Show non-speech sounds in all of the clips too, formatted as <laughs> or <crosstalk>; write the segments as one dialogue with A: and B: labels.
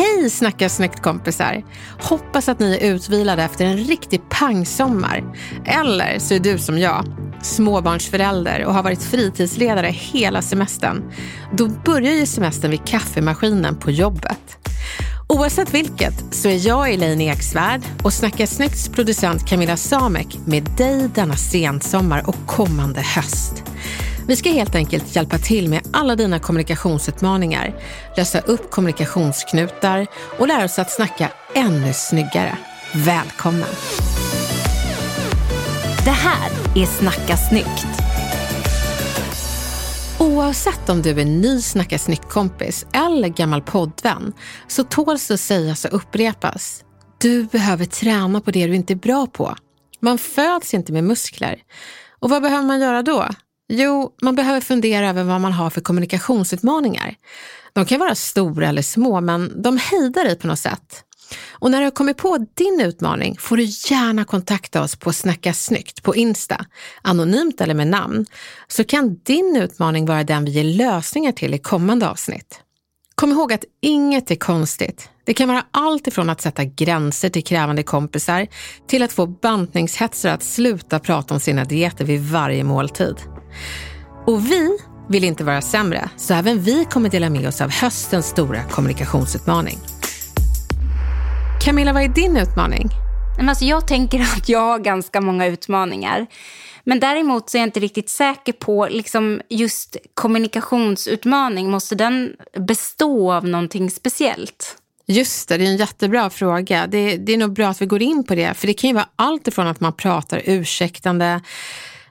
A: Hej snacka snyggt kompisar! Hoppas att ni är utvilade efter en riktig pangsommar. Eller så är du som jag, småbarnsförälder och har varit fritidsledare hela semestern. Då börjar ju semestern vid kaffemaskinen på jobbet. Oavsett vilket så är jag Elaine Eksvärd och Snacka Snyggts producent Camilla Samek med dig denna sensommar och kommande höst. Vi ska helt enkelt hjälpa till med alla dina kommunikationsutmaningar, lösa upp kommunikationsknutar och lära oss att snacka ännu snyggare. Välkommen!
B: Det här är Snacka snyggt.
A: Oavsett om du är ny Snacka snyggt-kompis eller gammal poddvän så tåls det att sägas och upprepas. Du behöver träna på det du inte är bra på. Man föds inte med muskler. Och vad behöver man göra då? Jo, man behöver fundera över vad man har för kommunikationsutmaningar. De kan vara stora eller små, men de hejdar dig på något sätt. Och när du har kommit på din utmaning får du gärna kontakta oss på Snacka snyggt på Insta, anonymt eller med namn, så kan din utmaning vara den vi ger lösningar till i kommande avsnitt. Kom ihåg att inget är konstigt. Det kan vara allt ifrån att sätta gränser till krävande kompisar till att få bantningshetsare att sluta prata om sina dieter vid varje måltid. Och vi vill inte vara sämre, så även vi kommer dela med oss av höstens stora kommunikationsutmaning. Camilla, vad är din utmaning?
B: Men alltså jag tänker att jag har ganska många utmaningar. Men däremot så är jag inte riktigt säker på liksom just kommunikationsutmaning. Måste den bestå av någonting speciellt?
A: Just det, det är en jättebra fråga. Det, det är nog bra att vi går in på det. För det kan ju vara allt ifrån att man pratar ursäktande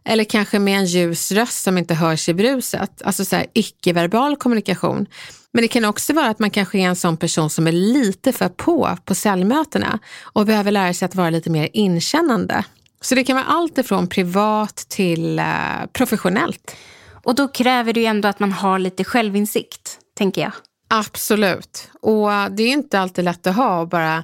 A: eller kanske med en ljus röst som inte hörs i bruset. Alltså så här icke-verbal kommunikation. Men det kan också vara att man kanske är en sån person som är lite för på på säljmötena och behöver lära sig att vara lite mer inkännande. Så det kan vara allt ifrån privat till uh, professionellt.
B: Och då kräver det ju ändå att man har lite självinsikt, tänker jag.
A: Absolut. Och det är inte alltid lätt att ha och bara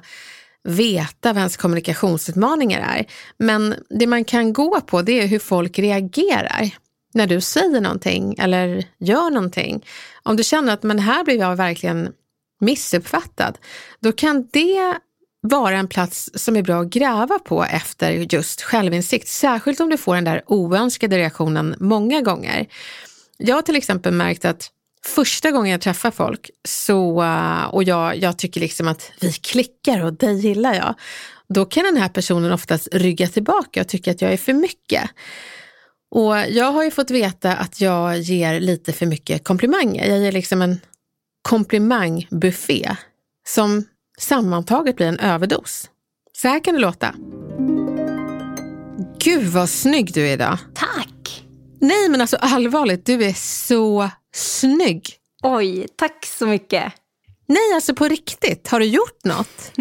A: veta vad ens kommunikationsutmaningar är. Men det man kan gå på det är hur folk reagerar när du säger någonting eller gör någonting. Om du känner att men här blev jag verkligen missuppfattad, då kan det vara en plats som är bra att gräva på efter just självinsikt. Särskilt om du får den där oönskade reaktionen många gånger. Jag har till exempel märkt att första gången jag träffar folk så, eh, och jag, jag tycker liksom att vi klickar och dig gillar jag, då kan den här personen oftast rygga tillbaka och tycka att jag är för mycket. Och jag har ju fått veta att jag ger lite för mycket komplimanger. Jag ger liksom en komplimangbuffé som sammantaget blir en överdos. Så här kan det låta. Gud vad snygg du är idag.
B: Tack!
A: Nej men alltså allvarligt, du är så snygg.
B: Oj, tack så mycket.
A: Nej, alltså på riktigt. Har du gjort något?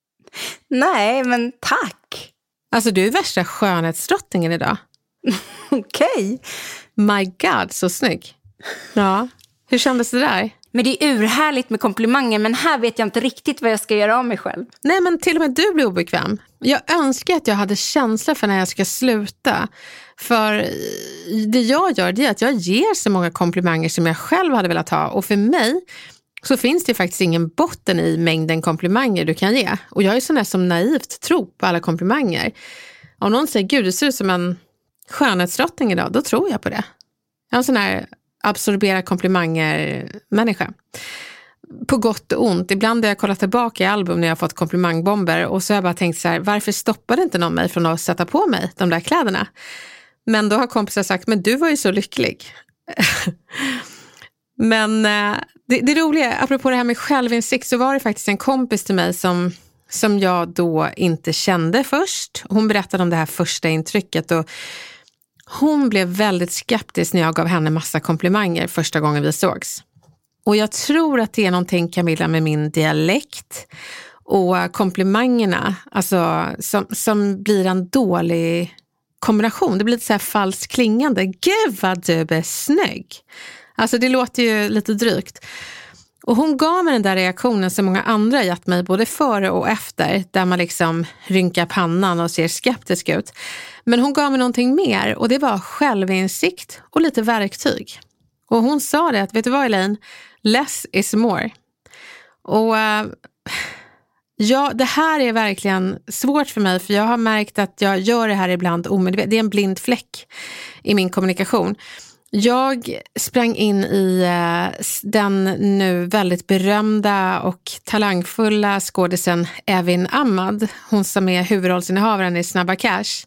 A: <laughs>
B: Nej, men tack.
A: Alltså du är värsta skönhetsdrottningen idag. <laughs>
B: Okej. Okay.
A: My God, så snygg. Ja, hur kändes det där?
B: Men det är urhärligt med komplimanger, men här vet jag inte riktigt vad jag ska göra av mig själv.
A: Nej, men till och med du blir obekväm. Jag önskar att jag hade känsla för när jag ska sluta. För det jag gör det är att jag ger så många komplimanger som jag själv hade velat ha. Och för mig så finns det faktiskt ingen botten i mängden komplimanger du kan ge. Och jag är sån där som naivt tror på alla komplimanger. Om någon säger, gud du ser ut som en skönhetsdrottning idag, då tror jag på det. Jag är en sån här absorbera komplimanger-människa. På gott och ont. Ibland har jag kollat tillbaka i album när jag har fått komplimangbomber och så har jag bara tänkt så här, varför stoppade inte någon mig från att sätta på mig de där kläderna? Men då har kompisar sagt, men du var ju så lycklig. <laughs> men eh, det, det roliga, apropå det här med självinsikt, så var det faktiskt en kompis till mig som som jag då inte kände först. Hon berättade om det här första intrycket och hon blev väldigt skeptisk när jag gav henne massa komplimanger första gången vi sågs. Och jag tror att det är någonting Camilla med min dialekt och komplimangerna, alltså som, som blir en dålig kombination. Det blir lite så här falskt klingande. Gud vad du är snygg! Alltså det låter ju lite drygt. Och hon gav mig den där reaktionen som många andra gett mig både före och efter, där man liksom rynkar pannan och ser skeptisk ut. Men hon gav mig någonting mer och det var självinsikt och lite verktyg. Och hon sa det att, vet du vad Elaine? Less is more. Och uh, ja, det här är verkligen svårt för mig för jag har märkt att jag gör det här ibland omedvetet. Det är en blind fläck i min kommunikation. Jag sprang in i eh, den nu väldigt berömda och talangfulla skådisen Evin Ahmad, hon som är huvudrollsinnehavaren i Snabba Cash.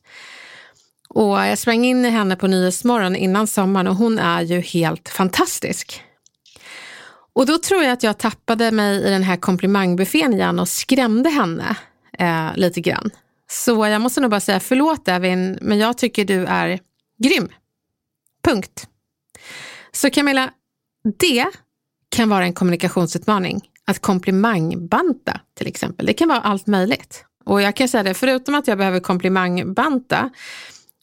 A: Och jag sprang in i henne på Nyhetsmorgon innan sommaren och hon är ju helt fantastisk. Och då tror jag att jag tappade mig i den här komplimangbuffén igen och skrämde henne eh, lite grann. Så jag måste nog bara säga förlåt Evin, men jag tycker du är grym. Punkt. Så Camilla, det kan vara en kommunikationsutmaning. Att komplimangbanta till exempel. Det kan vara allt möjligt. Och jag kan säga det, förutom att jag behöver komplimangbanta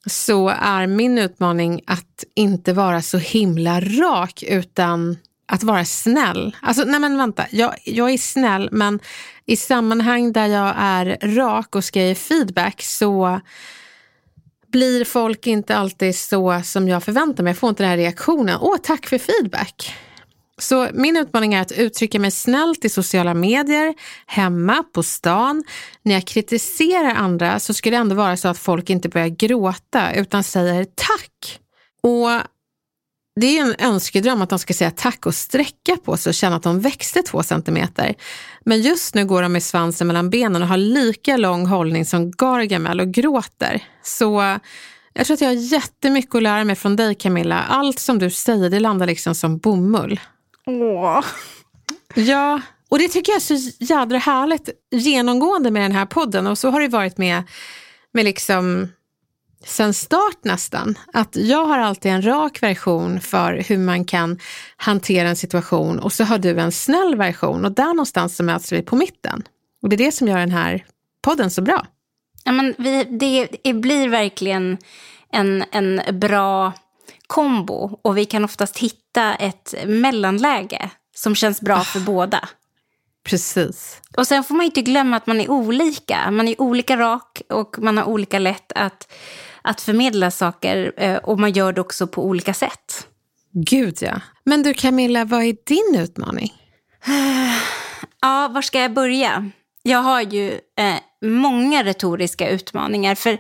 A: så är min utmaning att inte vara så himla rak utan att vara snäll. Alltså, nej men vänta, jag, jag är snäll men i sammanhang där jag är rak och ska ge feedback så blir folk inte alltid så som jag förväntar mig. Jag får inte den här reaktionen. Åh, tack för feedback. Så min utmaning är att uttrycka mig snällt i sociala medier, hemma, på stan. När jag kritiserar andra så ska det ändå vara så att folk inte börjar gråta utan säger tack. Och det är en önskedröm att de ska säga tack och sträcka på sig och känna att de växte två centimeter. Men just nu går de med svansen mellan benen och har lika lång hållning som Gargamel och gråter. Så jag tror att jag har jättemycket att lära mig från dig Camilla. Allt som du säger det landar liksom som bomull.
B: Åh.
A: Ja, och det tycker jag är så jädra härligt genomgående med den här podden. Och så har det varit med, med liksom sen start nästan. Att jag har alltid en rak version för hur man kan hantera en situation och så har du en snäll version och där någonstans så möts vi på mitten. Och det är det som gör den här podden så bra.
B: Ja, men vi, det, det blir verkligen en, en bra kombo och vi kan oftast hitta ett mellanläge som känns bra för båda.
A: Precis.
B: Och sen får man inte glömma att man är olika. Man är olika rak och man har olika lätt att att förmedla saker eh, och man gör det också på olika sätt.
A: Gud ja. Men du Camilla, vad är din utmaning? <sighs>
B: Ja, var ska jag börja? Jag har ju eh, många retoriska utmaningar. För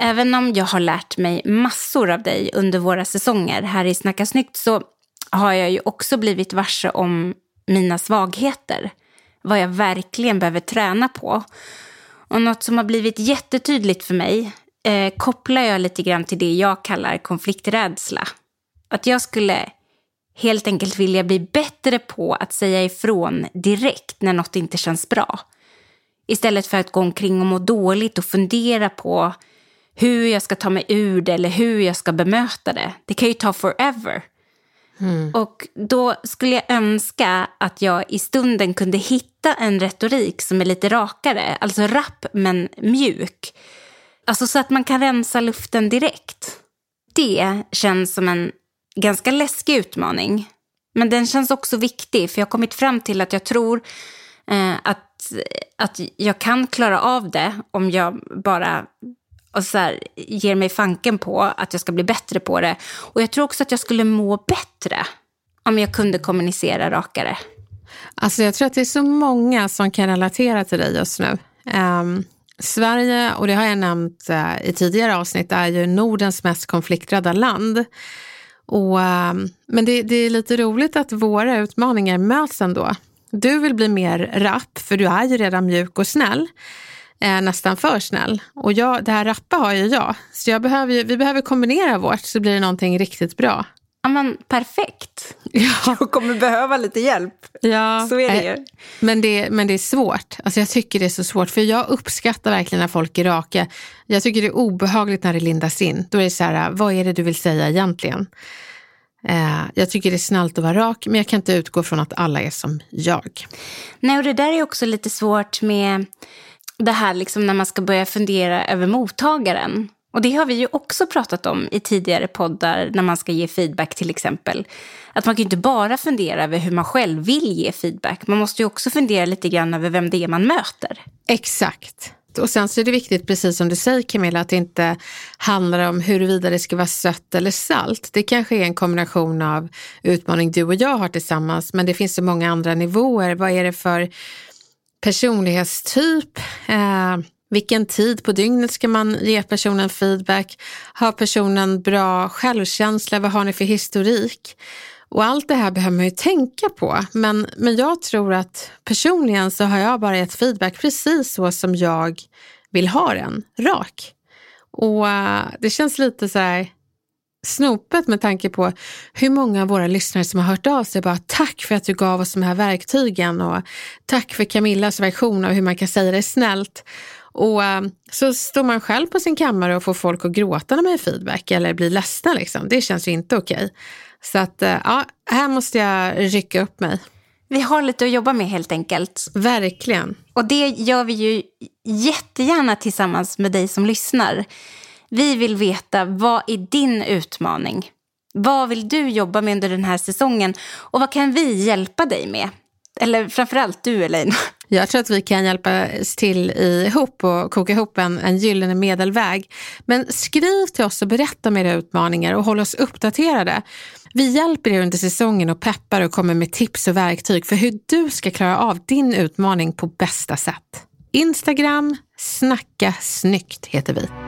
B: även om jag har lärt mig massor av dig under våra säsonger här i Snacka snyggt så har jag ju också blivit varse om mina svagheter. Vad jag verkligen behöver träna på. Och något som har blivit jättetydligt för mig eh, kopplar jag lite grann till det jag kallar konflikträdsla. Att jag skulle helt enkelt vilja bli bättre på att säga ifrån direkt när något inte känns bra. Istället för att gå omkring och må dåligt och fundera på hur jag ska ta mig ur det eller hur jag ska bemöta det. Det kan ju ta forever. Mm. Och då skulle jag önska att jag i stunden kunde hitta en retorik som är lite rakare, alltså rapp men mjuk. Alltså så att man kan rensa luften direkt. Det känns som en ganska läskig utmaning. Men den känns också viktig för jag har kommit fram till att jag tror eh, att, att jag kan klara av det om jag bara och så här, ger mig fanken på att jag ska bli bättre på det. Och jag tror också att jag skulle må bättre om jag kunde kommunicera rakare.
A: Alltså jag tror att det är så många som kan relatera till dig just nu. Um, Sverige, och det har jag nämnt eh, i tidigare avsnitt, är ju Nordens mest konflikträdda land. Och, eh, men det, det är lite roligt att våra utmaningar möts ändå. Du vill bli mer rapp, för du är ju redan mjuk och snäll. Eh, nästan för snäll. Och jag, det här rappa har ju jag. Så jag behöver, vi behöver kombinera vårt så blir det någonting riktigt bra.
B: Ja, men perfekt.
A: Ja. <laughs>
B: Jag kommer behöva lite hjälp.
A: Ja,
B: Så är det ju.
A: eh, Men det, men det är svårt. Alltså jag tycker det är så svårt. För jag uppskattar verkligen när folk är raka. Jag tycker det är obehagligt när det lindas in. Då är det så här, vad är det du vill säga egentligen? Eh, jag tycker det är snällt att vara rak, men jag kan inte utgå från att alla är som jag.
B: Nej, och det där är också lite svårt med det här liksom när man ska börja fundera över mottagaren. Och det har vi ju också pratat om i tidigare poddar när man ska ge feedback till exempel. Att man kan ju inte bara fundera över hur man själv vill ge feedback. Man måste ju också fundera lite grann över vem det är man möter.
A: Exakt. Och sen så är det viktigt, precis som du säger Camilla, att det inte handlar om huruvida det ska vara sött eller salt. Det kanske är en kombination av utmaning du och jag har tillsammans, men det finns så många andra nivåer. Vad är det för personlighetstyp? Eh, vilken tid på dygnet ska man ge personen feedback? Har personen bra självkänsla? Vad har ni för historik? Och allt det här behöver man ju tänka på. Men, men jag tror att personligen så har jag bara gett feedback precis så som jag vill ha den, rak. Och eh, det känns lite så här snopet med tanke på hur många av våra lyssnare som har hört av sig bara tack för att du gav oss de här verktygen och tack för Camillas version av hur man kan säga det snällt. Och uh, så står man själv på sin kammare och får folk att gråta när man ger feedback eller blir ledsna liksom. Det känns ju inte okej. Så att uh, ja, här måste jag rycka upp mig.
B: Vi har lite att jobba med helt enkelt.
A: Verkligen.
B: Och det gör vi ju jättegärna tillsammans med dig som lyssnar. Vi vill veta vad är din utmaning? Vad vill du jobba med under den här säsongen? Och vad kan vi hjälpa dig med? Eller framförallt du Elaine.
A: Jag tror att vi kan hjälpa till ihop och koka ihop en, en gyllene medelväg. Men skriv till oss och berätta om era utmaningar och håll oss uppdaterade. Vi hjälper er under säsongen och peppar och kommer med tips och verktyg för hur du ska klara av din utmaning på bästa sätt. Instagram, snacka snyggt heter vi.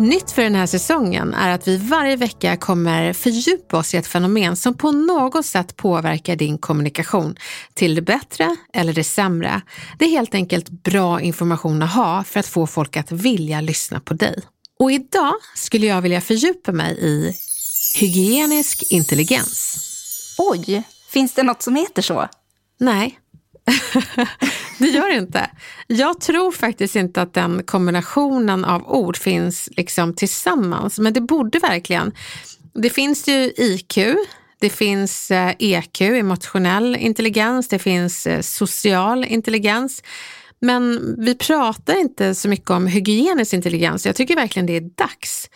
A: Nytt för den här säsongen är att vi varje vecka kommer fördjupa oss i ett fenomen som på något sätt påverkar din kommunikation till det bättre eller det sämre. Det är helt enkelt bra information att ha för att få folk att vilja lyssna på dig. Och idag skulle jag vilja fördjupa mig i hygienisk intelligens.
B: Oj, finns det något som heter så?
A: Nej, <laughs> <laughs> det gör det inte. Jag tror faktiskt inte att den kombinationen av ord finns liksom tillsammans, men det borde verkligen. Det finns ju IQ, det finns eh, EQ, emotionell intelligens, det finns eh, social intelligens. Men vi pratar inte så mycket om hygienisk intelligens. Jag tycker verkligen det är dags.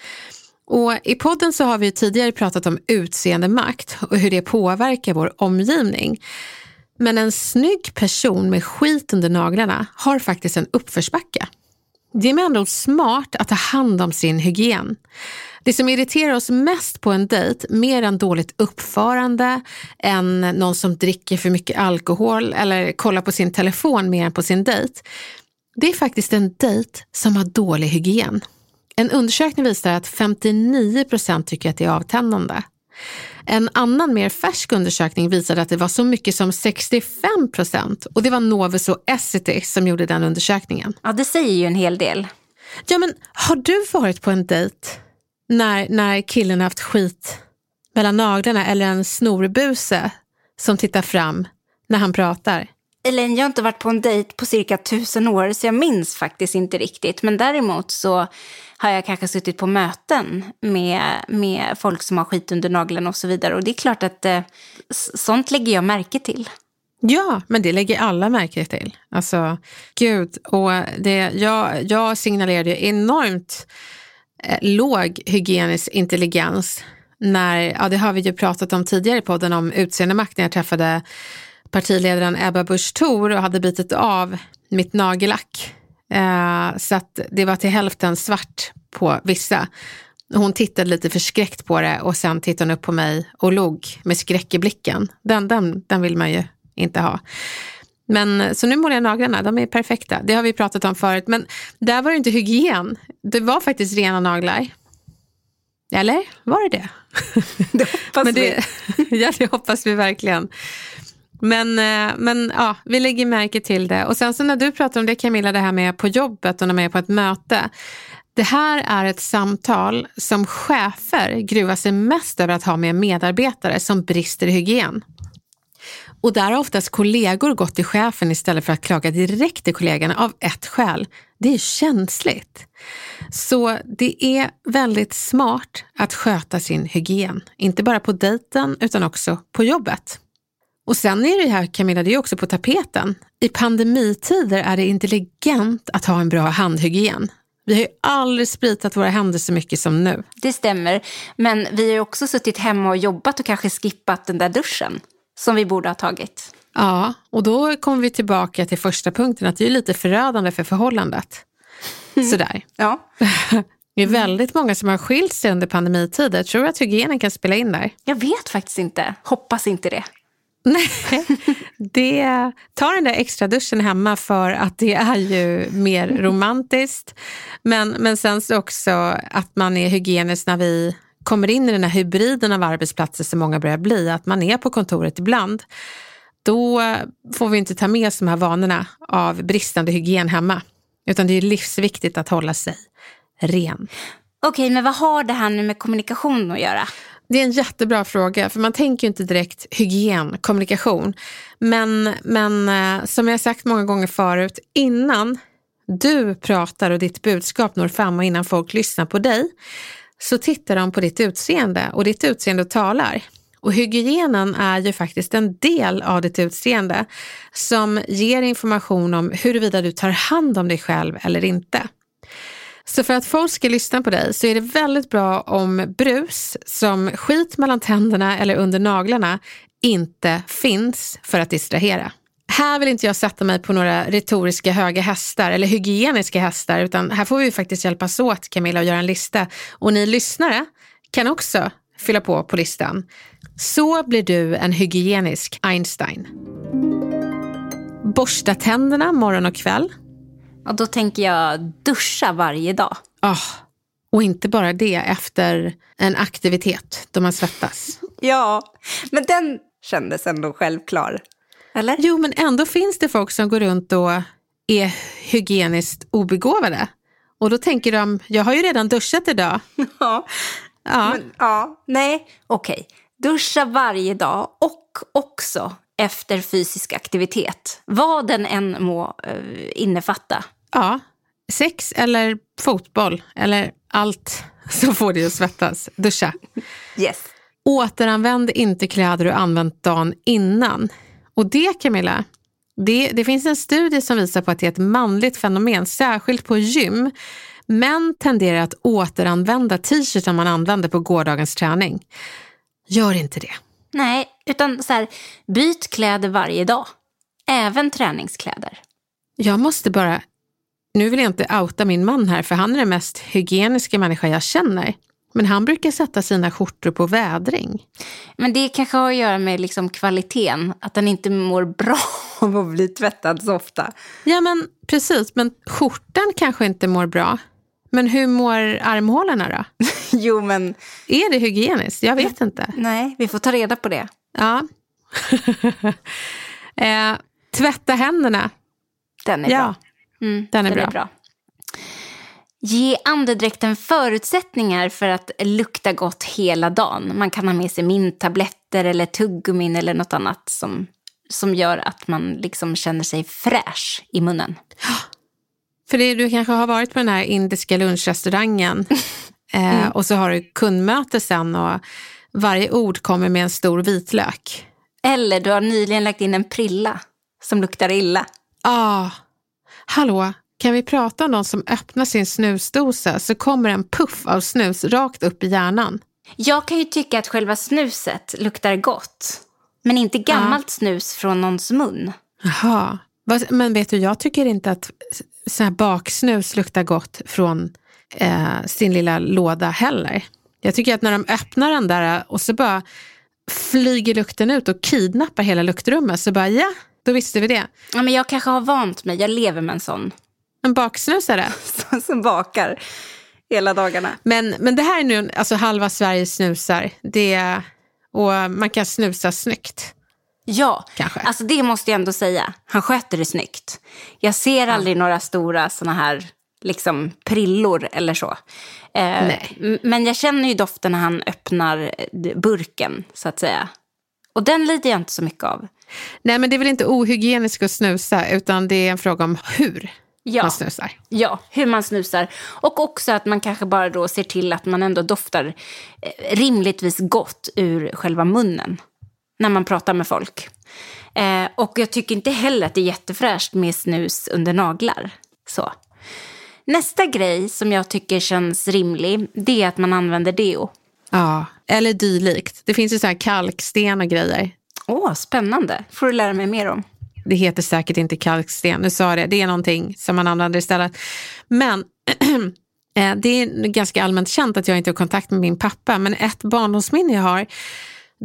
A: Och I podden så har vi tidigare pratat om utseendemakt och hur det påverkar vår omgivning. Men en snygg person med skit under naglarna har faktiskt en uppförsbacke. Det är med andra ord smart att ta hand om sin hygien. Det som irriterar oss mest på en dejt, mer än dåligt uppförande, än någon som dricker för mycket alkohol eller kollar på sin telefon mer än på sin dejt, det är faktiskt en dejt som har dålig hygien. En undersökning visar att 59 procent tycker att det är avtändande. En annan mer färsk undersökning visade att det var så mycket som 65 procent och det var Novus och Essity som gjorde den undersökningen.
B: Ja, det säger ju en hel del.
A: Ja, men har du varit på en dejt när, när killen haft skit mellan naglarna eller en snorbuse som tittar fram när han pratar?
B: Elaine, jag har inte varit på en dejt på cirka tusen år så jag minns faktiskt inte riktigt. Men däremot så har jag kanske suttit på möten med, med folk som har skit under naglarna och så vidare. Och det är klart att eh, sånt lägger jag märke till.
A: Ja, men det lägger alla märke till. Alltså, gud. Och det, jag, jag signalerade enormt eh, låg hygienisk intelligens när, ja det har vi ju pratat om tidigare i podden om utseendemakt när jag träffade partiledaren Ebba Busch Thor och hade bitit av mitt nagellack. Eh, så att det var till hälften svart på vissa. Hon tittade lite förskräckt på det och sen tittade hon upp på mig och log med skräck i blicken. Den, den, den vill man ju inte ha. Men så nu målar jag naglarna, de är perfekta. Det har vi pratat om förut. Men där var det inte hygien. Det var faktiskt rena naglar. Eller var det det? <laughs>
B: Det hoppas
A: det, vi. <laughs> ja, det hoppas vi verkligen. Men, eh, men ja, vi lägger märke till det. Och sen så när du pratar om det Camilla, det här med på jobbet och när man är på ett möte. Det här är ett samtal som chefer gruvar sig mest över att ha med medarbetare som brister i hygien. Och där har oftast kollegor gått till chefen istället för att klaga direkt till kollegorna av ett skäl. Det är känsligt. Så det är väldigt smart att sköta sin hygien. Inte bara på dejten utan också på jobbet. Och sen är det här Camilla, det är också på tapeten. I pandemitider är det intelligent att ha en bra handhygien. Vi har ju aldrig spritat våra händer så mycket som nu.
B: Det stämmer, men vi har också suttit hemma och jobbat och kanske skippat den där duschen som vi borde ha tagit.
A: Ja, och då kommer vi tillbaka till första punkten, att det är lite förödande för förhållandet. <laughs> Sådär.
B: Ja. <laughs>
A: Det är väldigt många som har skilt sig under pandemitider. Tror du att hygienen kan spela in där?
B: Jag vet faktiskt inte. Hoppas inte det.
A: Nej, det, ta den där extra duschen hemma för att det är ju mer <laughs> romantiskt. Men, men sen så också att man är hygienisk när vi kommer in i den här hybriden av arbetsplatser som många börjar bli, att man är på kontoret ibland. Då får vi inte ta med oss de här vanorna av bristande hygien hemma. Utan det är livsviktigt att hålla sig ren.
B: Okej, men vad har det här nu med kommunikation att göra?
A: Det är en jättebra fråga, för man tänker ju inte direkt hygien, kommunikation. Men, men eh, som jag sagt många gånger förut, innan du pratar och ditt budskap når fram och innan folk lyssnar på dig, så tittar de på ditt utseende och ditt utseende talar. Och hygienen är ju faktiskt en del av ditt utseende som ger information om huruvida du tar hand om dig själv eller inte. Så för att folk ska lyssna på dig så är det väldigt bra om brus som skit mellan tänderna eller under naglarna inte finns för att distrahera. Här vill inte jag sätta mig på några retoriska höga hästar eller hygieniska hästar utan här får vi faktiskt hjälpas åt Camilla och göra en lista. Och ni lyssnare kan också fylla på på listan. Så blir du en hygienisk Einstein. Borsta tänderna morgon och kväll.
B: Och då tänker jag duscha varje dag.
A: Oh, och inte bara det efter en aktivitet då man svettas. <laughs>
B: Ja, men den kändes ändå självklar. Eller?
A: Jo, men ändå finns det folk som går runt och är hygieniskt obegåvade. Och då tänker de, jag har ju redan duschat idag. <laughs>
B: Ja,
A: Ja,
B: men, ja. nej, okej. Duscha varje dag och också efter fysisk aktivitet. Vad den än må uh, innefatta.
A: ja. Sex eller fotboll eller allt <laughs> som får dig att svettas. Duscha.
B: Yes.
A: Återanvänd inte kläder du använt dagen innan. Och det Camilla, det, det finns en studie som visar på att det är ett manligt fenomen, särskilt på gym. Män tenderar att återanvända t-shirten man använde på gårdagens träning. Gör inte det.
B: Nej, utan så här, byt kläder varje dag. Även träningskläder.
A: Jag måste bara, nu vill jag inte outa min man här för han är den mest hygieniska människa jag känner. Men han brukar sätta sina skjortor på vädring.
B: Men det kanske har att göra med liksom kvaliteten. Att den inte mår bra <laughs> av att bli tvättad så ofta.
A: Ja men precis, men skjortan kanske inte mår bra. Men hur mår armhålorna då? <laughs>
B: Jo, men
A: Är det hygieniskt? Jag vet inte.
B: nej, vi får ta reda på det.
A: Ja. <laughs> eh, tvätta händerna.
B: Den är
A: Ja,
B: bra. Mm,
A: den är bra.
B: Ge andedräkten förutsättningar för att lukta gott hela dagen. Man kan ha med sig minttabletter eller tuggummin eller något annat som, som gör att man liksom känner sig fräsch i munnen. <gasps>
A: För det, du kanske har varit på den här indiska lunchrestaurangen <laughs> eh, och så har du kundmöte sen och varje ord kommer med en stor vitlök.
B: Eller du har nyligen lagt in en prilla som luktar illa.
A: Ah, hallå, kan vi prata om någon som öppnar sin snusdosa så kommer en puff av snus rakt upp i hjärnan.
B: Jag kan ju tycka att själva snuset luktar gott. Men inte gammalt snus från någons mun.
A: Jaha, men vet du, jag tycker inte att sån här baksnus luktar gott från eh, sin lilla låda heller. Jag tycker att när de öppnar den där och så bara flyger lukten ut och kidnappar hela luktrummet så bara ja, då visste vi det.
B: Ja, men jag kanske har vant mig. Jag lever med en sån.
A: En baksnusare. <laughs>
B: som bakar hela dagarna.
A: Men, men det här är nu alltså halva Sverige snusar. Det, och man kan snusa snyggt.
B: Ja,
A: Kanske.
B: alltså det måste jag ändå säga. Han sköter det snyggt. Jag ser aldrig några stora såna här liksom prillor eller så. Eh, Men jag känner ju doften när han öppnar eh, burken, så att säga. Och den lider jag inte så mycket av.
A: Nej men det är väl inte ohygieniskt att snusa utan det är en fråga om hur
B: Ja.
A: man snusar.
B: Ja, hur man snusar. Och också att man kanske bara då ser till att man ändå doftar eh, rimligtvis gott ur själva munnen när man pratar med folk. Eh, och jag tycker inte heller att det är jättefräscht med snus under naglar. Så. Nästa grej som jag tycker känns rimlig, det är att man använder deo.
A: Ja, eller dylikt. Det finns ju så här kalksten och grejer.
B: Åh, spännande. får du lära mig mer om.
A: Det heter säkert inte kalksten, nu sa det. Det är någonting som man använder istället. Men <clears throat> eh, det är ganska allmänt känt att jag inte har kontakt med min pappa. Men ett barndomsminne jag har,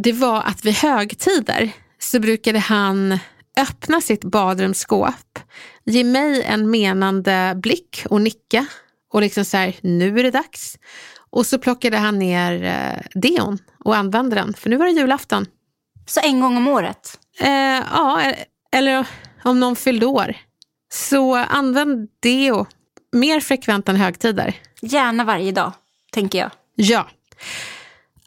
A: det var att vid högtider så brukade han öppna sitt badrumsskåp, ge mig en menande blick och nicka och liksom så här, nu är det dags. Och så plockade han ner eh, deon och använde den, för nu var det julafton.
B: Så en gång om året.
A: Eh, ja, eller om någon fyllde år. Så använd deo mer frekvent än högtider.
B: Gärna varje dag, tänker jag.
A: Ja.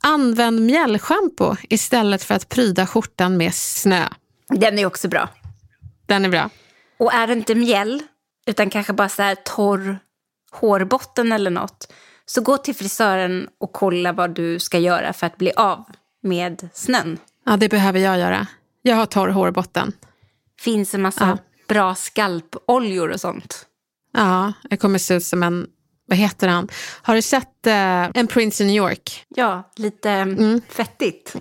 A: Använd mjällschampo istället för att pryda skjortan med snö.
B: Den är också bra.
A: Den är bra.
B: Och är det inte mjäll, utan kanske bara så här torr hårbotten eller något, så gå till frisören och kolla vad du ska göra för att bli av med snön.
A: Ja, det behöver jag göra. Jag har torr hårbotten.
B: Finns en massa
A: Ja.
B: bra skalpoljor och sånt.
A: Ja, jag kommer se ut som en, vad heter han? Har du sett eh, en Prince i New York?
B: Ja, lite mm. fettigt.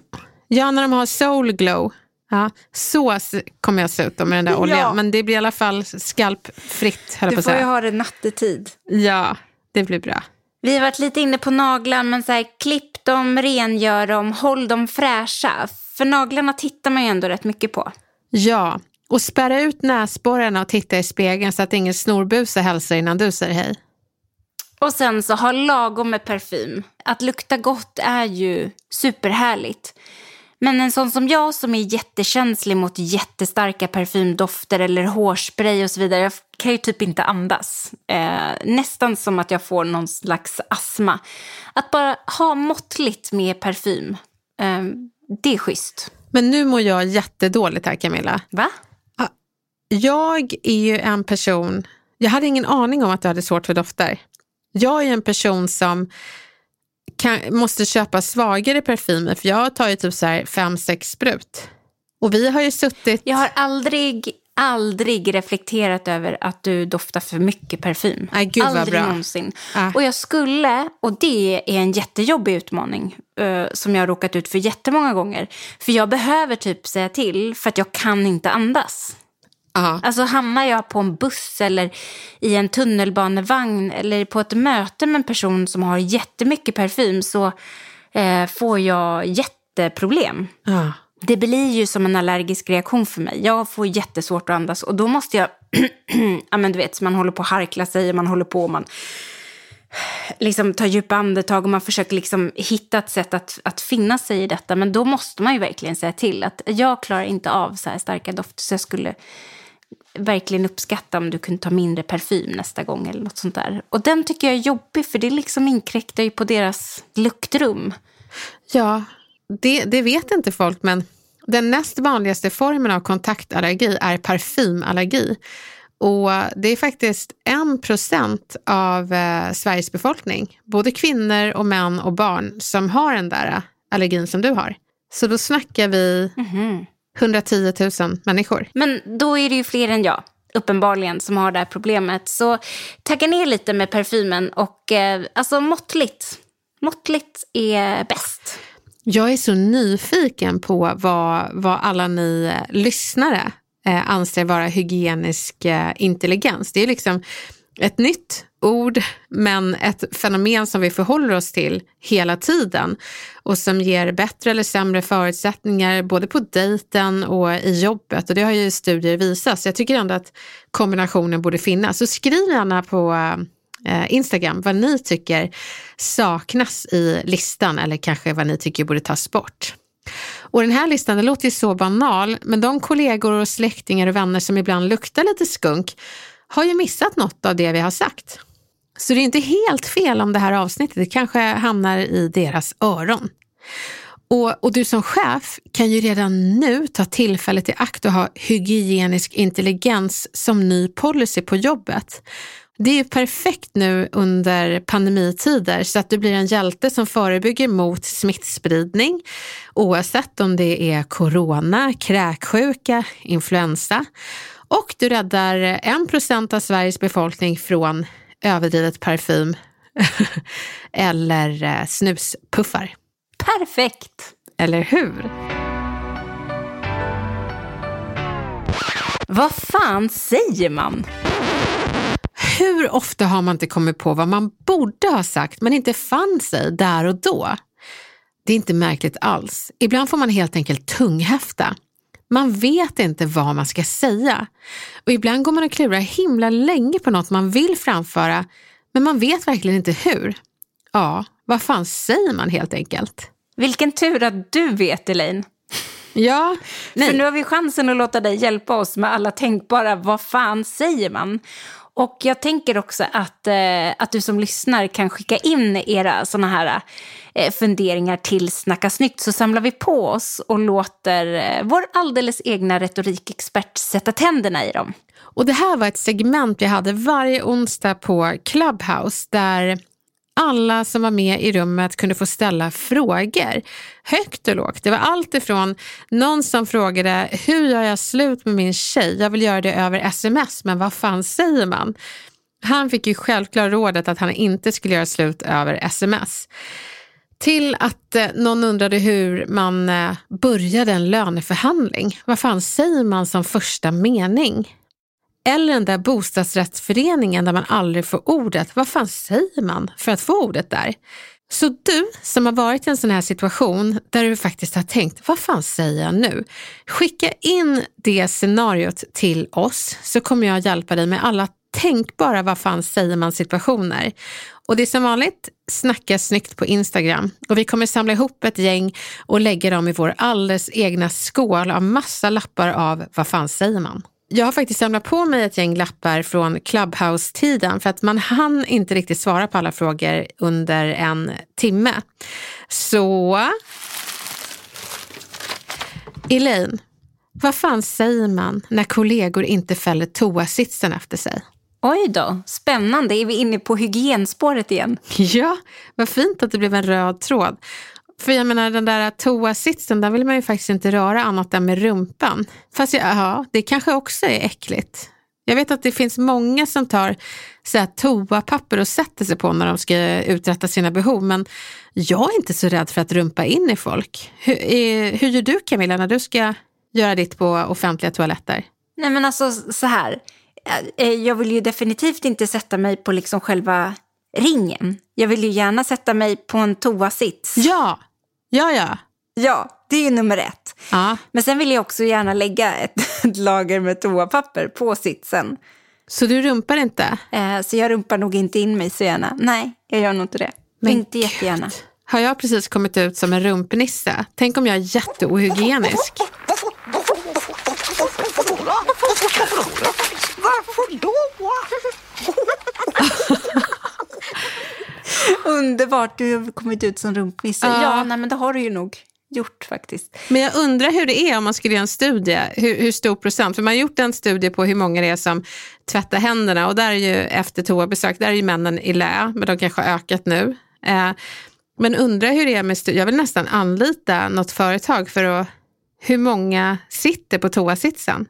A: Ja, när de har soul glow. Ja, så s- kommer jag se ut med den där oljan.
B: Ja.
A: Men det blir i alla fall skalpfritt,
B: Du får ju ha det nattetid.
A: Ja, det blir bra.
B: Vi har varit lite inne på naglar, men så här, klipp dem, rengör dem, håll dem fräscha. För naglarna tittar man ju ändå rätt mycket på.
A: Ja, och spärra ut näsborrarna och titta i spegeln så att ingen snorbuse hälsar innan du säger hej.
B: Och sen så ha lagom med parfym. Att lukta gott är ju superhärligt. Men en sån som jag som är jättekänslig mot jättestarka parfymdofter eller hårspray och så vidare, jag kan ju typ inte andas. Eh, nästan som att jag får någon slags astma. Att bara ha måttligt med parfym, eh, det är schysst.
A: Men nu mår jag jättedåligt här Camilla.
B: Va?
A: Jag är ju en person, jag hade ingen aning om att du hade svårt för dofter. Jag är en person som kan, måste köpa svagare parfymer för jag tar ju typ så här fem, sex sprut. Och vi har ju suttit...
B: Jag har aldrig, aldrig reflekterat över att du doftar för mycket parfym.
A: Nej, gud
B: aldrig
A: bra.
B: någonsin.
A: Ah.
B: Och jag skulle, och det är en jättejobbig utmaning eh, som jag har råkat ut för jättemånga gånger. För jag behöver typ säga till för att jag kan inte andas.
A: Ja.
B: Alltså hamnar jag på en buss eller i en tunnelbanevagn eller på ett möte med en person som har jättemycket parfym så eh, får jag jätteproblem.
A: Ja.
B: Det blir ju som en allergisk reaktion för mig. Jag får jättesvårt att andas och då måste jag, <clears throat> ja men du vet, man håller på att harkla sig och man håller på och man <sighs> liksom tar djupa andetag och man försöker liksom hitta ett sätt att, att finna sig i detta. Men då måste man ju verkligen säga till att jag klarar inte av så här starka dofter så jag skulle verkligen uppskatta om du kunde ta mindre parfym nästa gång eller något sånt där. Och den tycker jag är jobbig för det liksom inkräktar ju på deras luktrum.
A: Ja, det, det vet inte folk men den näst vanligaste formen av kontaktallergi är parfymallergi. Och det är faktiskt en procent av eh, Sveriges befolkning, både kvinnor och män och barn, som har den där allergin som du har. Så då snackar vi
B: Mhm.
A: 110 000 människor.
B: Men då är det ju fler än jag, uppenbarligen, som har det här problemet. Så tagga ner lite med parfymen och eh, alltså måttligt. Måttligt är bäst.
A: Jag är så nyfiken på vad, vad alla ni eh, lyssnare eh, anser vara hygienisk eh, intelligens. Det är liksom ett nytt ord, men ett fenomen som vi förhåller oss till hela tiden och som ger bättre eller sämre förutsättningar både på dejten och i jobbet. Och det har ju studier visat, så jag tycker ändå att kombinationen borde finnas. Så skriv gärna på eh, Instagram vad ni tycker saknas i listan eller kanske vad ni tycker borde tas bort. Och den här listan den låter ju så banal, men de kollegor och släktingar och vänner som ibland luktar lite skunk har ju missat något av det vi har sagt. Så det är inte helt fel om det här avsnittet det kanske hamnar i deras öron. Och, och du som chef kan ju redan nu ta tillfället i akt och ha hygienisk intelligens som ny policy på jobbet. Det är ju perfekt nu under pandemitider så att du blir en hjälte som förebygger mot smittspridning oavsett om det är corona, kräksjuka, influensa och du räddar en procent av Sveriges befolkning från överdrivet parfym <laughs> eller eh, snuspuffar.
B: Perfekt!
A: Eller hur?
B: Vad fan säger man?
A: Hur ofta har man inte kommit på vad man borde ha sagt men inte fann sig där och då? Det är inte märkligt alls. Ibland får man helt enkelt tunghäfta. Man vet inte vad man ska säga. Och ibland går man och klurar himla länge på något man vill framföra men man vet verkligen inte hur. Ja, vad fan säger man helt enkelt?
B: Vilken tur att du vet, Elaine.
A: Ja, nej.
B: För nu har vi chansen att låta dig hjälpa oss med alla tänkbara vad fan säger man? Och jag tänker också att, eh, att du som lyssnar kan skicka in era sådana här eh, funderingar till Snacka snyggt så samlar vi på oss och låter eh, vår alldeles egna retorikexpert sätta tänderna i dem.
A: Och det här var ett segment vi hade varje onsdag på Clubhouse där alla som var med i rummet kunde få ställa frågor, högt och lågt. Det var allt ifrån någon som frågade hur gör jag slut med min tjej? Jag vill göra det över sms, men vad fan säger man? Han fick ju självklart rådet att han inte skulle göra slut över sms. Till att eh, någon undrade hur man eh, började en löneförhandling. Vad fan säger man som första mening? Eller den där bostadsrättsföreningen där man aldrig får ordet. Vad fan säger man för att få ordet där? Så du som har varit i en sån här situation där du faktiskt har tänkt, vad fan säger jag nu? Skicka in det scenariot till oss så kommer jag hjälpa dig med alla tänkbara vad fan säger man situationer. Och det är som vanligt, snacka snyggt på Instagram. Och vi kommer samla ihop ett gäng och lägga dem i vår alldeles egna skål av massa lappar av vad fan säger man. Jag har faktiskt samlat på mig ett gäng lappar från Clubhouse-tiden för att man hann inte riktigt svara på alla frågor under en timme. Så... Elaine, vad fan säger man när kollegor inte fäller toasitsen efter sig?
B: Oj då, spännande. Är vi inne på hygienspåret igen?
A: Ja, vad fint att det blev en röd tråd. För jag menar den där toasitsen, där vill man ju faktiskt inte röra annat än med rumpan. Fast ja, det kanske också är äckligt. Jag vet att det finns många som tar så här, toapapper och sätter sig på när de ska uträtta sina behov. Men jag är inte så rädd för att rumpa in i folk. Hur, är, hur gör du Camilla när du ska göra ditt på offentliga toaletter?
B: Nej men alltså så här, Eh, jag vill ju definitivt inte sätta mig på liksom själva ringen. Jag vill ju gärna sätta mig på en toasits.
A: Ja, ja, ja.
B: Ja, det är ju nummer ett.
A: ja.
B: Men sen vill jag också gärna lägga ett, <laughs> ett lager med toapapper på sitsen.
A: Så du rumpar inte?
B: Eh, så jag rumpar nog inte in mig så gärna. Nej, jag gör nog inte det.
A: Men
B: inte
A: gud.
B: jättegärna.
A: Har jag precis kommit ut som en rumpnisse? Tänk om jag är jätteohygienisk. <laughs> <laughs>
B: Underbart, du har kommit ut som rumpnisse.
A: Ja.
B: Ja, nej, men det har du ju nog gjort faktiskt.
A: Men jag undrar hur det är om man skulle göra en studie, hur, hur stor procent? För man har gjort en studie på hur många det är som tvättar händerna och där är ju efter toabesök, där är ju männen i lä, men de kanske har ökat nu. Eh, men undrar hur det är med studier, jag vill nästan anlita något företag för att, hur många sitter på toasitsen?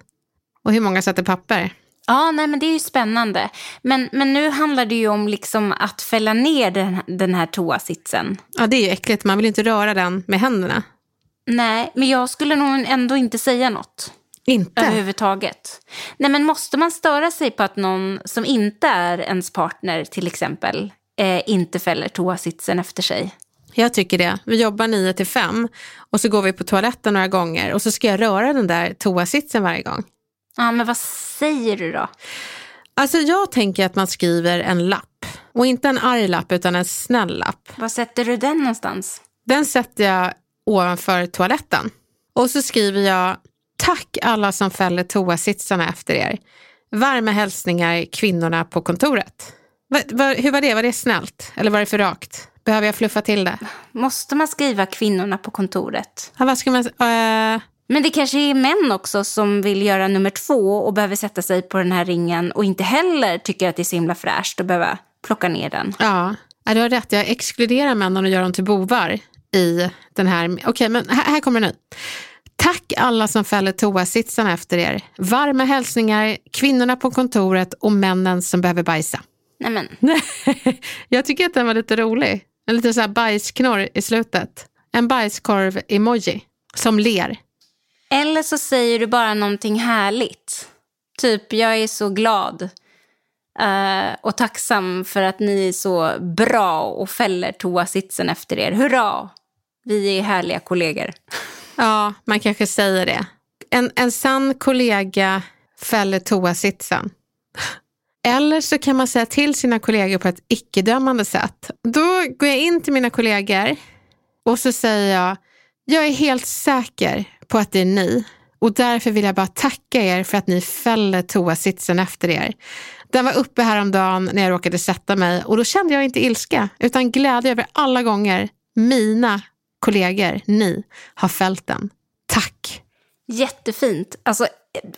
A: Och hur många sätter papper?
B: Ja, nej, men det är ju spännande. Men, men nu handlar det ju om liksom att fälla ner den, den här toasitsen.
A: Ja, det är ju äckligt, man vill inte röra den med händerna.
B: Nej, men jag skulle nog ändå inte säga något.
A: Inte?
B: Överhuvudtaget. Nej, men måste man störa sig på att någon som inte är ens partner till exempel eh, inte fäller toasitsen efter sig?
A: Jag tycker det. Vi jobbar 9 till 5 och så går vi på toaletten några gånger och så ska jag röra den där toasitsen varje gång.
B: Ja, men vad säger du då?
A: Alltså jag tänker att man skriver en lapp. Och inte en arg lapp utan en snäll lapp.
B: Var sätter du den någonstans?
A: Den sätter jag ovanför toaletten. Och så skriver jag Tack alla som fäller toasitsarna efter er. Varma hälsningar kvinnorna på kontoret. Va, va, hur var det? Var det snällt? Eller var det för rakt? Behöver jag fluffa till det?
B: Måste man skriva kvinnorna på kontoret?
A: Ja, vad ska man... Uh,
B: Men det kanske är män också som vill göra nummer två och behöver sätta sig på den här ringen och inte heller tycker att det är så himla fräscht att behöva plocka ner den.
A: ja, du har rätt. Jag exkluderar männen och gör dem till bovar i den här... Okej, men här, här kommer den nu. Tack alla som fäller toasitsarna efter er. Varma hälsningar, kvinnorna på kontoret och männen som behöver bajsa.
B: Nej men,
A: Nej, <laughs> jag tycker att den var lite rolig. En liten så här bajsknorr i slutet. En bajskorv-emoji som ler
B: eller så säger du bara någonting härligt. Typ, jag är så glad uh, och tacksam för att ni är så bra och fäller toasitsen efter er. Hurra! Vi är härliga kollegor. <laughs>
A: Ja, man kanske säger det. En, en sann kollega fäller toasitsen. Eller så kan man säga till sina kollegor på ett icke-dömande sätt. Då går jag in till mina kollegor och så säger jag, jag är helt säker på att det är ni och därför vill jag bara tacka er för att ni fäller toasitsen efter er. Den var uppe häromdagen när jag råkade sätta mig och då kände jag inte ilska utan glädje över alla gånger mina kollegor, ni, har fällt den. Tack!
B: Jättefint. Alltså,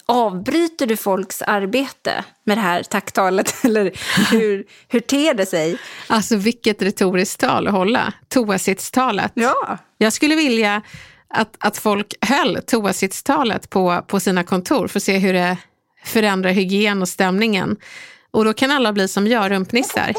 B: avbryter du folks arbete med det här tacktalet? <laughs> Eller hur, hur ter det sig?
A: Alltså vilket retoriskt tal att hålla. Toasitstalet.
B: Ja.
A: Jag skulle vilja att, att folk höll toasitstalet på, på sina kontor för att se hur det förändrar hygien och stämningen. Och då kan alla bli som jag, rumpnissar.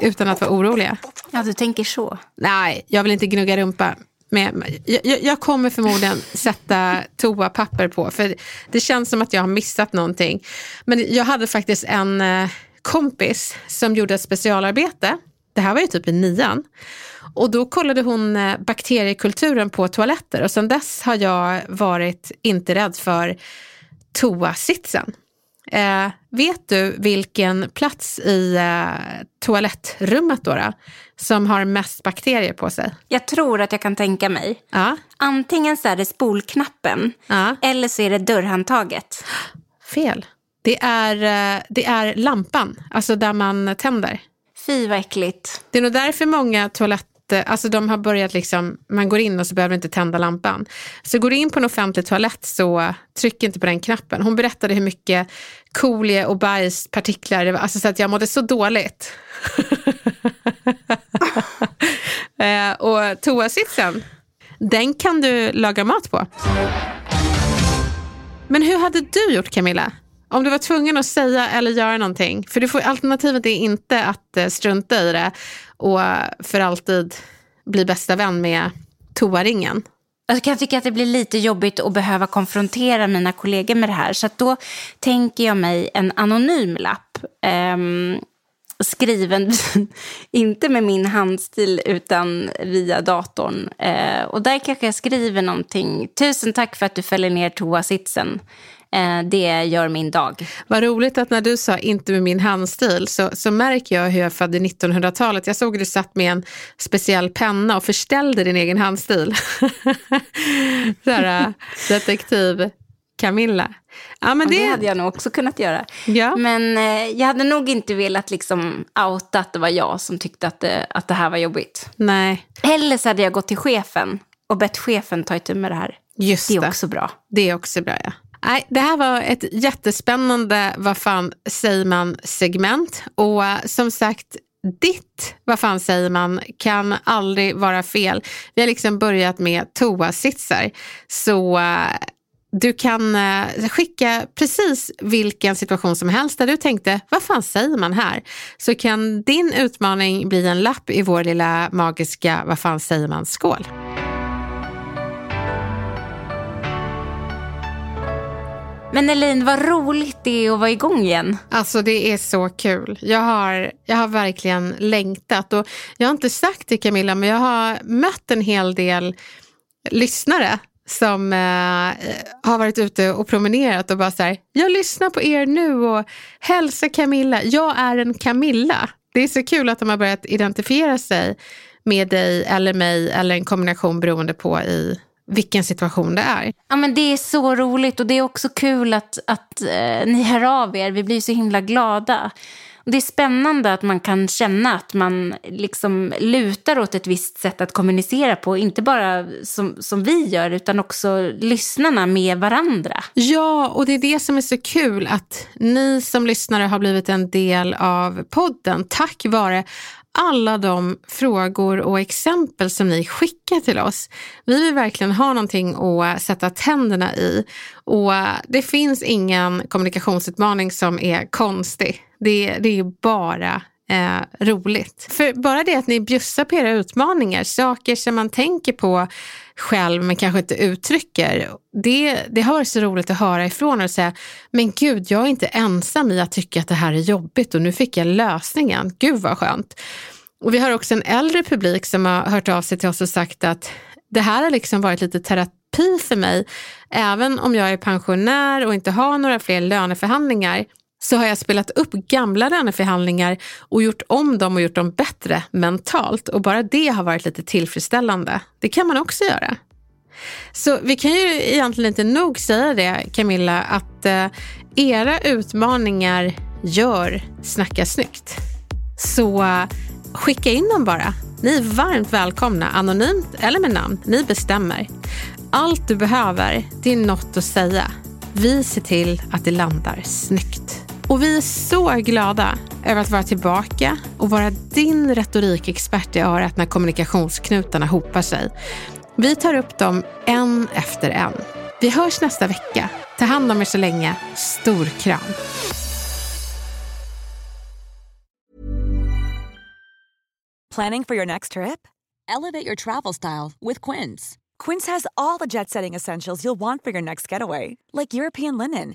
A: Utan att vara oroliga.
B: Ja, du tänker så.
A: Nej, jag vill inte gnugga rumpa. Jag, jag, jag kommer förmodligen sätta toapapper på, för det känns som att jag har missat någonting. Men jag hade faktiskt en eh, kompis som gjorde ett specialarbete. Det här var ju typ i nian. Och då kollade hon eh, bakteriekulturen på toaletter och sedan dess har jag varit inte rädd för toasitsen. Eh, vet du vilken plats i eh, toalettrummet då, då som har mest bakterier på sig?
B: Jag tror att jag kan tänka mig.
A: Ja,
B: Antingen så är det spolknappen
A: ja.
B: eller så är det dörrhandtaget.
A: fel. Det är, eh, det är lampan, alltså där man tänder.
B: Fy vad äckligt.
A: Det är nog därför många toaletter, alltså de har börjat liksom, man går in och så behöver du inte tända lampan. Så går du in på en offentlig toalett så tryck inte på den knappen. Hon berättade hur mycket kolie och bajspartiklar det var, alltså så att jag mådde så dåligt. <laughs> eh, och toasitsen, den kan du laga mat på. Men hur hade du gjort Camilla? Om du var tvungen att säga eller göra någonting. För du får, alternativet är inte att eh, strunta i det och för alltid bli bästa vän med toaringen.
B: Alltså, jag kan tycka att det blir lite jobbigt att behöva konfrontera mina kollegor med det här. Så att då tänker jag mig en anonym lapp. ehm, skriven, <laughs> inte med min handstil utan via datorn. Eh, och där kanske jag skriver någonting. Tusen tack för att du fäller ner toasitsen det gör min dag.
A: Vad roligt att när du sa inte med min handstil så, så märker jag hur jag födde 1900-talet. Jag såg att du satt med en speciell penna och förställde din egen handstil. <laughs> Såhär, detektiv Camilla.
B: Ja, men det... det... hade jag nog också kunnat göra.
A: Ja.
B: Men eh, jag hade nog inte velat liksom outa att det var jag som tyckte att det, att det här var jobbigt.
A: Nej.
B: Eller så hade jag gått till chefen och bett chefen ta itu med det här.
A: Just
B: det är
A: det.
B: också bra.
A: Det är också bra, ja. Nej, det här var ett jättespännande vad fan säger man segment. Och eh, som sagt, ditt vad fan säger man kan aldrig vara fel. Vi har liksom börjat med toasitsar. Så eh, du kan eh, skicka precis vilken situation som helst där du tänkte, vad fan säger man här? Så kan din utmaning bli en lapp i vår lilla magiska, vad fan säger man-skål.
B: Men Elin, vad roligt det är att vara igång igen.
A: Alltså det är så kul. Jag har, jag har verkligen längtat. Och jag har inte sagt det Camilla, men jag har mött en hel del lyssnare som eh, har varit ute och promenerat och bara så här, jag lyssnar på er nu och hälsa Camilla, jag är en Camilla. Det är så kul att de har börjat identifiera sig med dig eller mig eller en kombination beroende på i vilken situation det är.
B: Ja, men det är så roligt och det är också kul att, att eh, ni hör av er. Vi blir så himla glada. Och det är spännande att man kan känna att man liksom lutar åt ett visst sätt att kommunicera på. Inte bara som, som vi gör, utan också lyssnarna med varandra.
A: Ja, och det är det som är så kul att ni som lyssnare har blivit en del av podden tack vare alla de frågor och exempel som ni skickar till oss. Vi vill verkligen ha någonting att sätta tänderna i och det finns ingen kommunikationsutmaning som är konstig. Det, det är bara eh, roligt. För bara det att ni bjussar på era utmaningar, saker som man tänker på själv men kanske inte uttrycker. Det, det har varit så roligt att höra ifrån och säga, men gud, jag är inte ensam i att tycka att det här är jobbigt och nu fick jag lösningen. Gud vad skönt. Och vi har också en äldre publik som har hört av sig till oss och sagt att det här har liksom varit lite terapi för mig. Även om jag är pensionär och inte har några fler löneförhandlingar så har jag spelat upp gamla löneförhandlingar och gjort om dem och gjort dem bättre mentalt. Och bara det har varit lite tillfredsställande. Det kan man också göra. Så vi kan ju egentligen inte nog säga det Camilla, att eh, era utmaningar gör Snacka snyggt. Så eh, skicka in dem bara. Ni är varmt välkomna, anonymt eller med namn. Ni bestämmer. Allt du behöver, det är något att säga. Vi ser till att det landar snyggt. Och vi är så glada över att vara tillbaka och vara din retorikexpert i örat när kommunikationsknutarna hopar sig. Vi tar upp dem en efter en. Vi hörs nästa vecka. Ta hand om er så länge. Stor kram.
C: Planning for your next trip? Elevate your travel style with Quince. Quince has all the jet-setting essentials you'll want for your next getaway, like European linen